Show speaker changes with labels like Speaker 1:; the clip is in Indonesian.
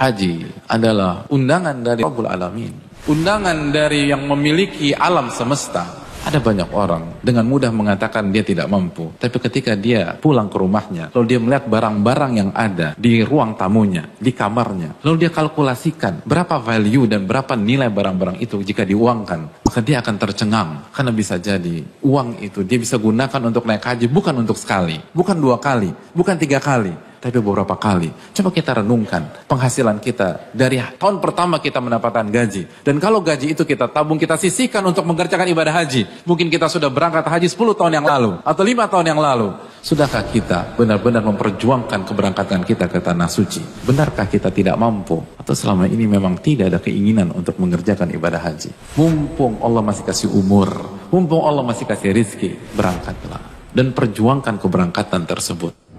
Speaker 1: Haji adalah undangan dari Rabbul Alamin. Undangan dari yang memiliki alam semesta. Ada banyak orang dengan mudah mengatakan dia tidak mampu. Tapi ketika dia pulang ke rumahnya, lalu dia melihat barang-barang yang ada di ruang tamunya, di kamarnya. Lalu dia kalkulasikan berapa value dan berapa nilai barang-barang itu jika diuangkan. Maka dia akan tercengang. Karena bisa jadi uang itu dia bisa gunakan untuk naik haji bukan untuk sekali. Bukan dua kali, bukan tiga kali tapi beberapa kali. Coba kita renungkan penghasilan kita dari tahun pertama kita mendapatkan gaji. Dan kalau gaji itu kita tabung, kita sisihkan untuk mengerjakan ibadah haji. Mungkin kita sudah berangkat haji 10 tahun yang lalu atau 5 tahun yang lalu. Sudahkah kita benar-benar memperjuangkan keberangkatan kita ke tanah suci? Benarkah kita tidak mampu? Atau selama ini memang tidak ada keinginan untuk mengerjakan ibadah haji? Mumpung Allah masih kasih umur, mumpung Allah masih kasih rizki, berangkatlah. Dan perjuangkan keberangkatan tersebut.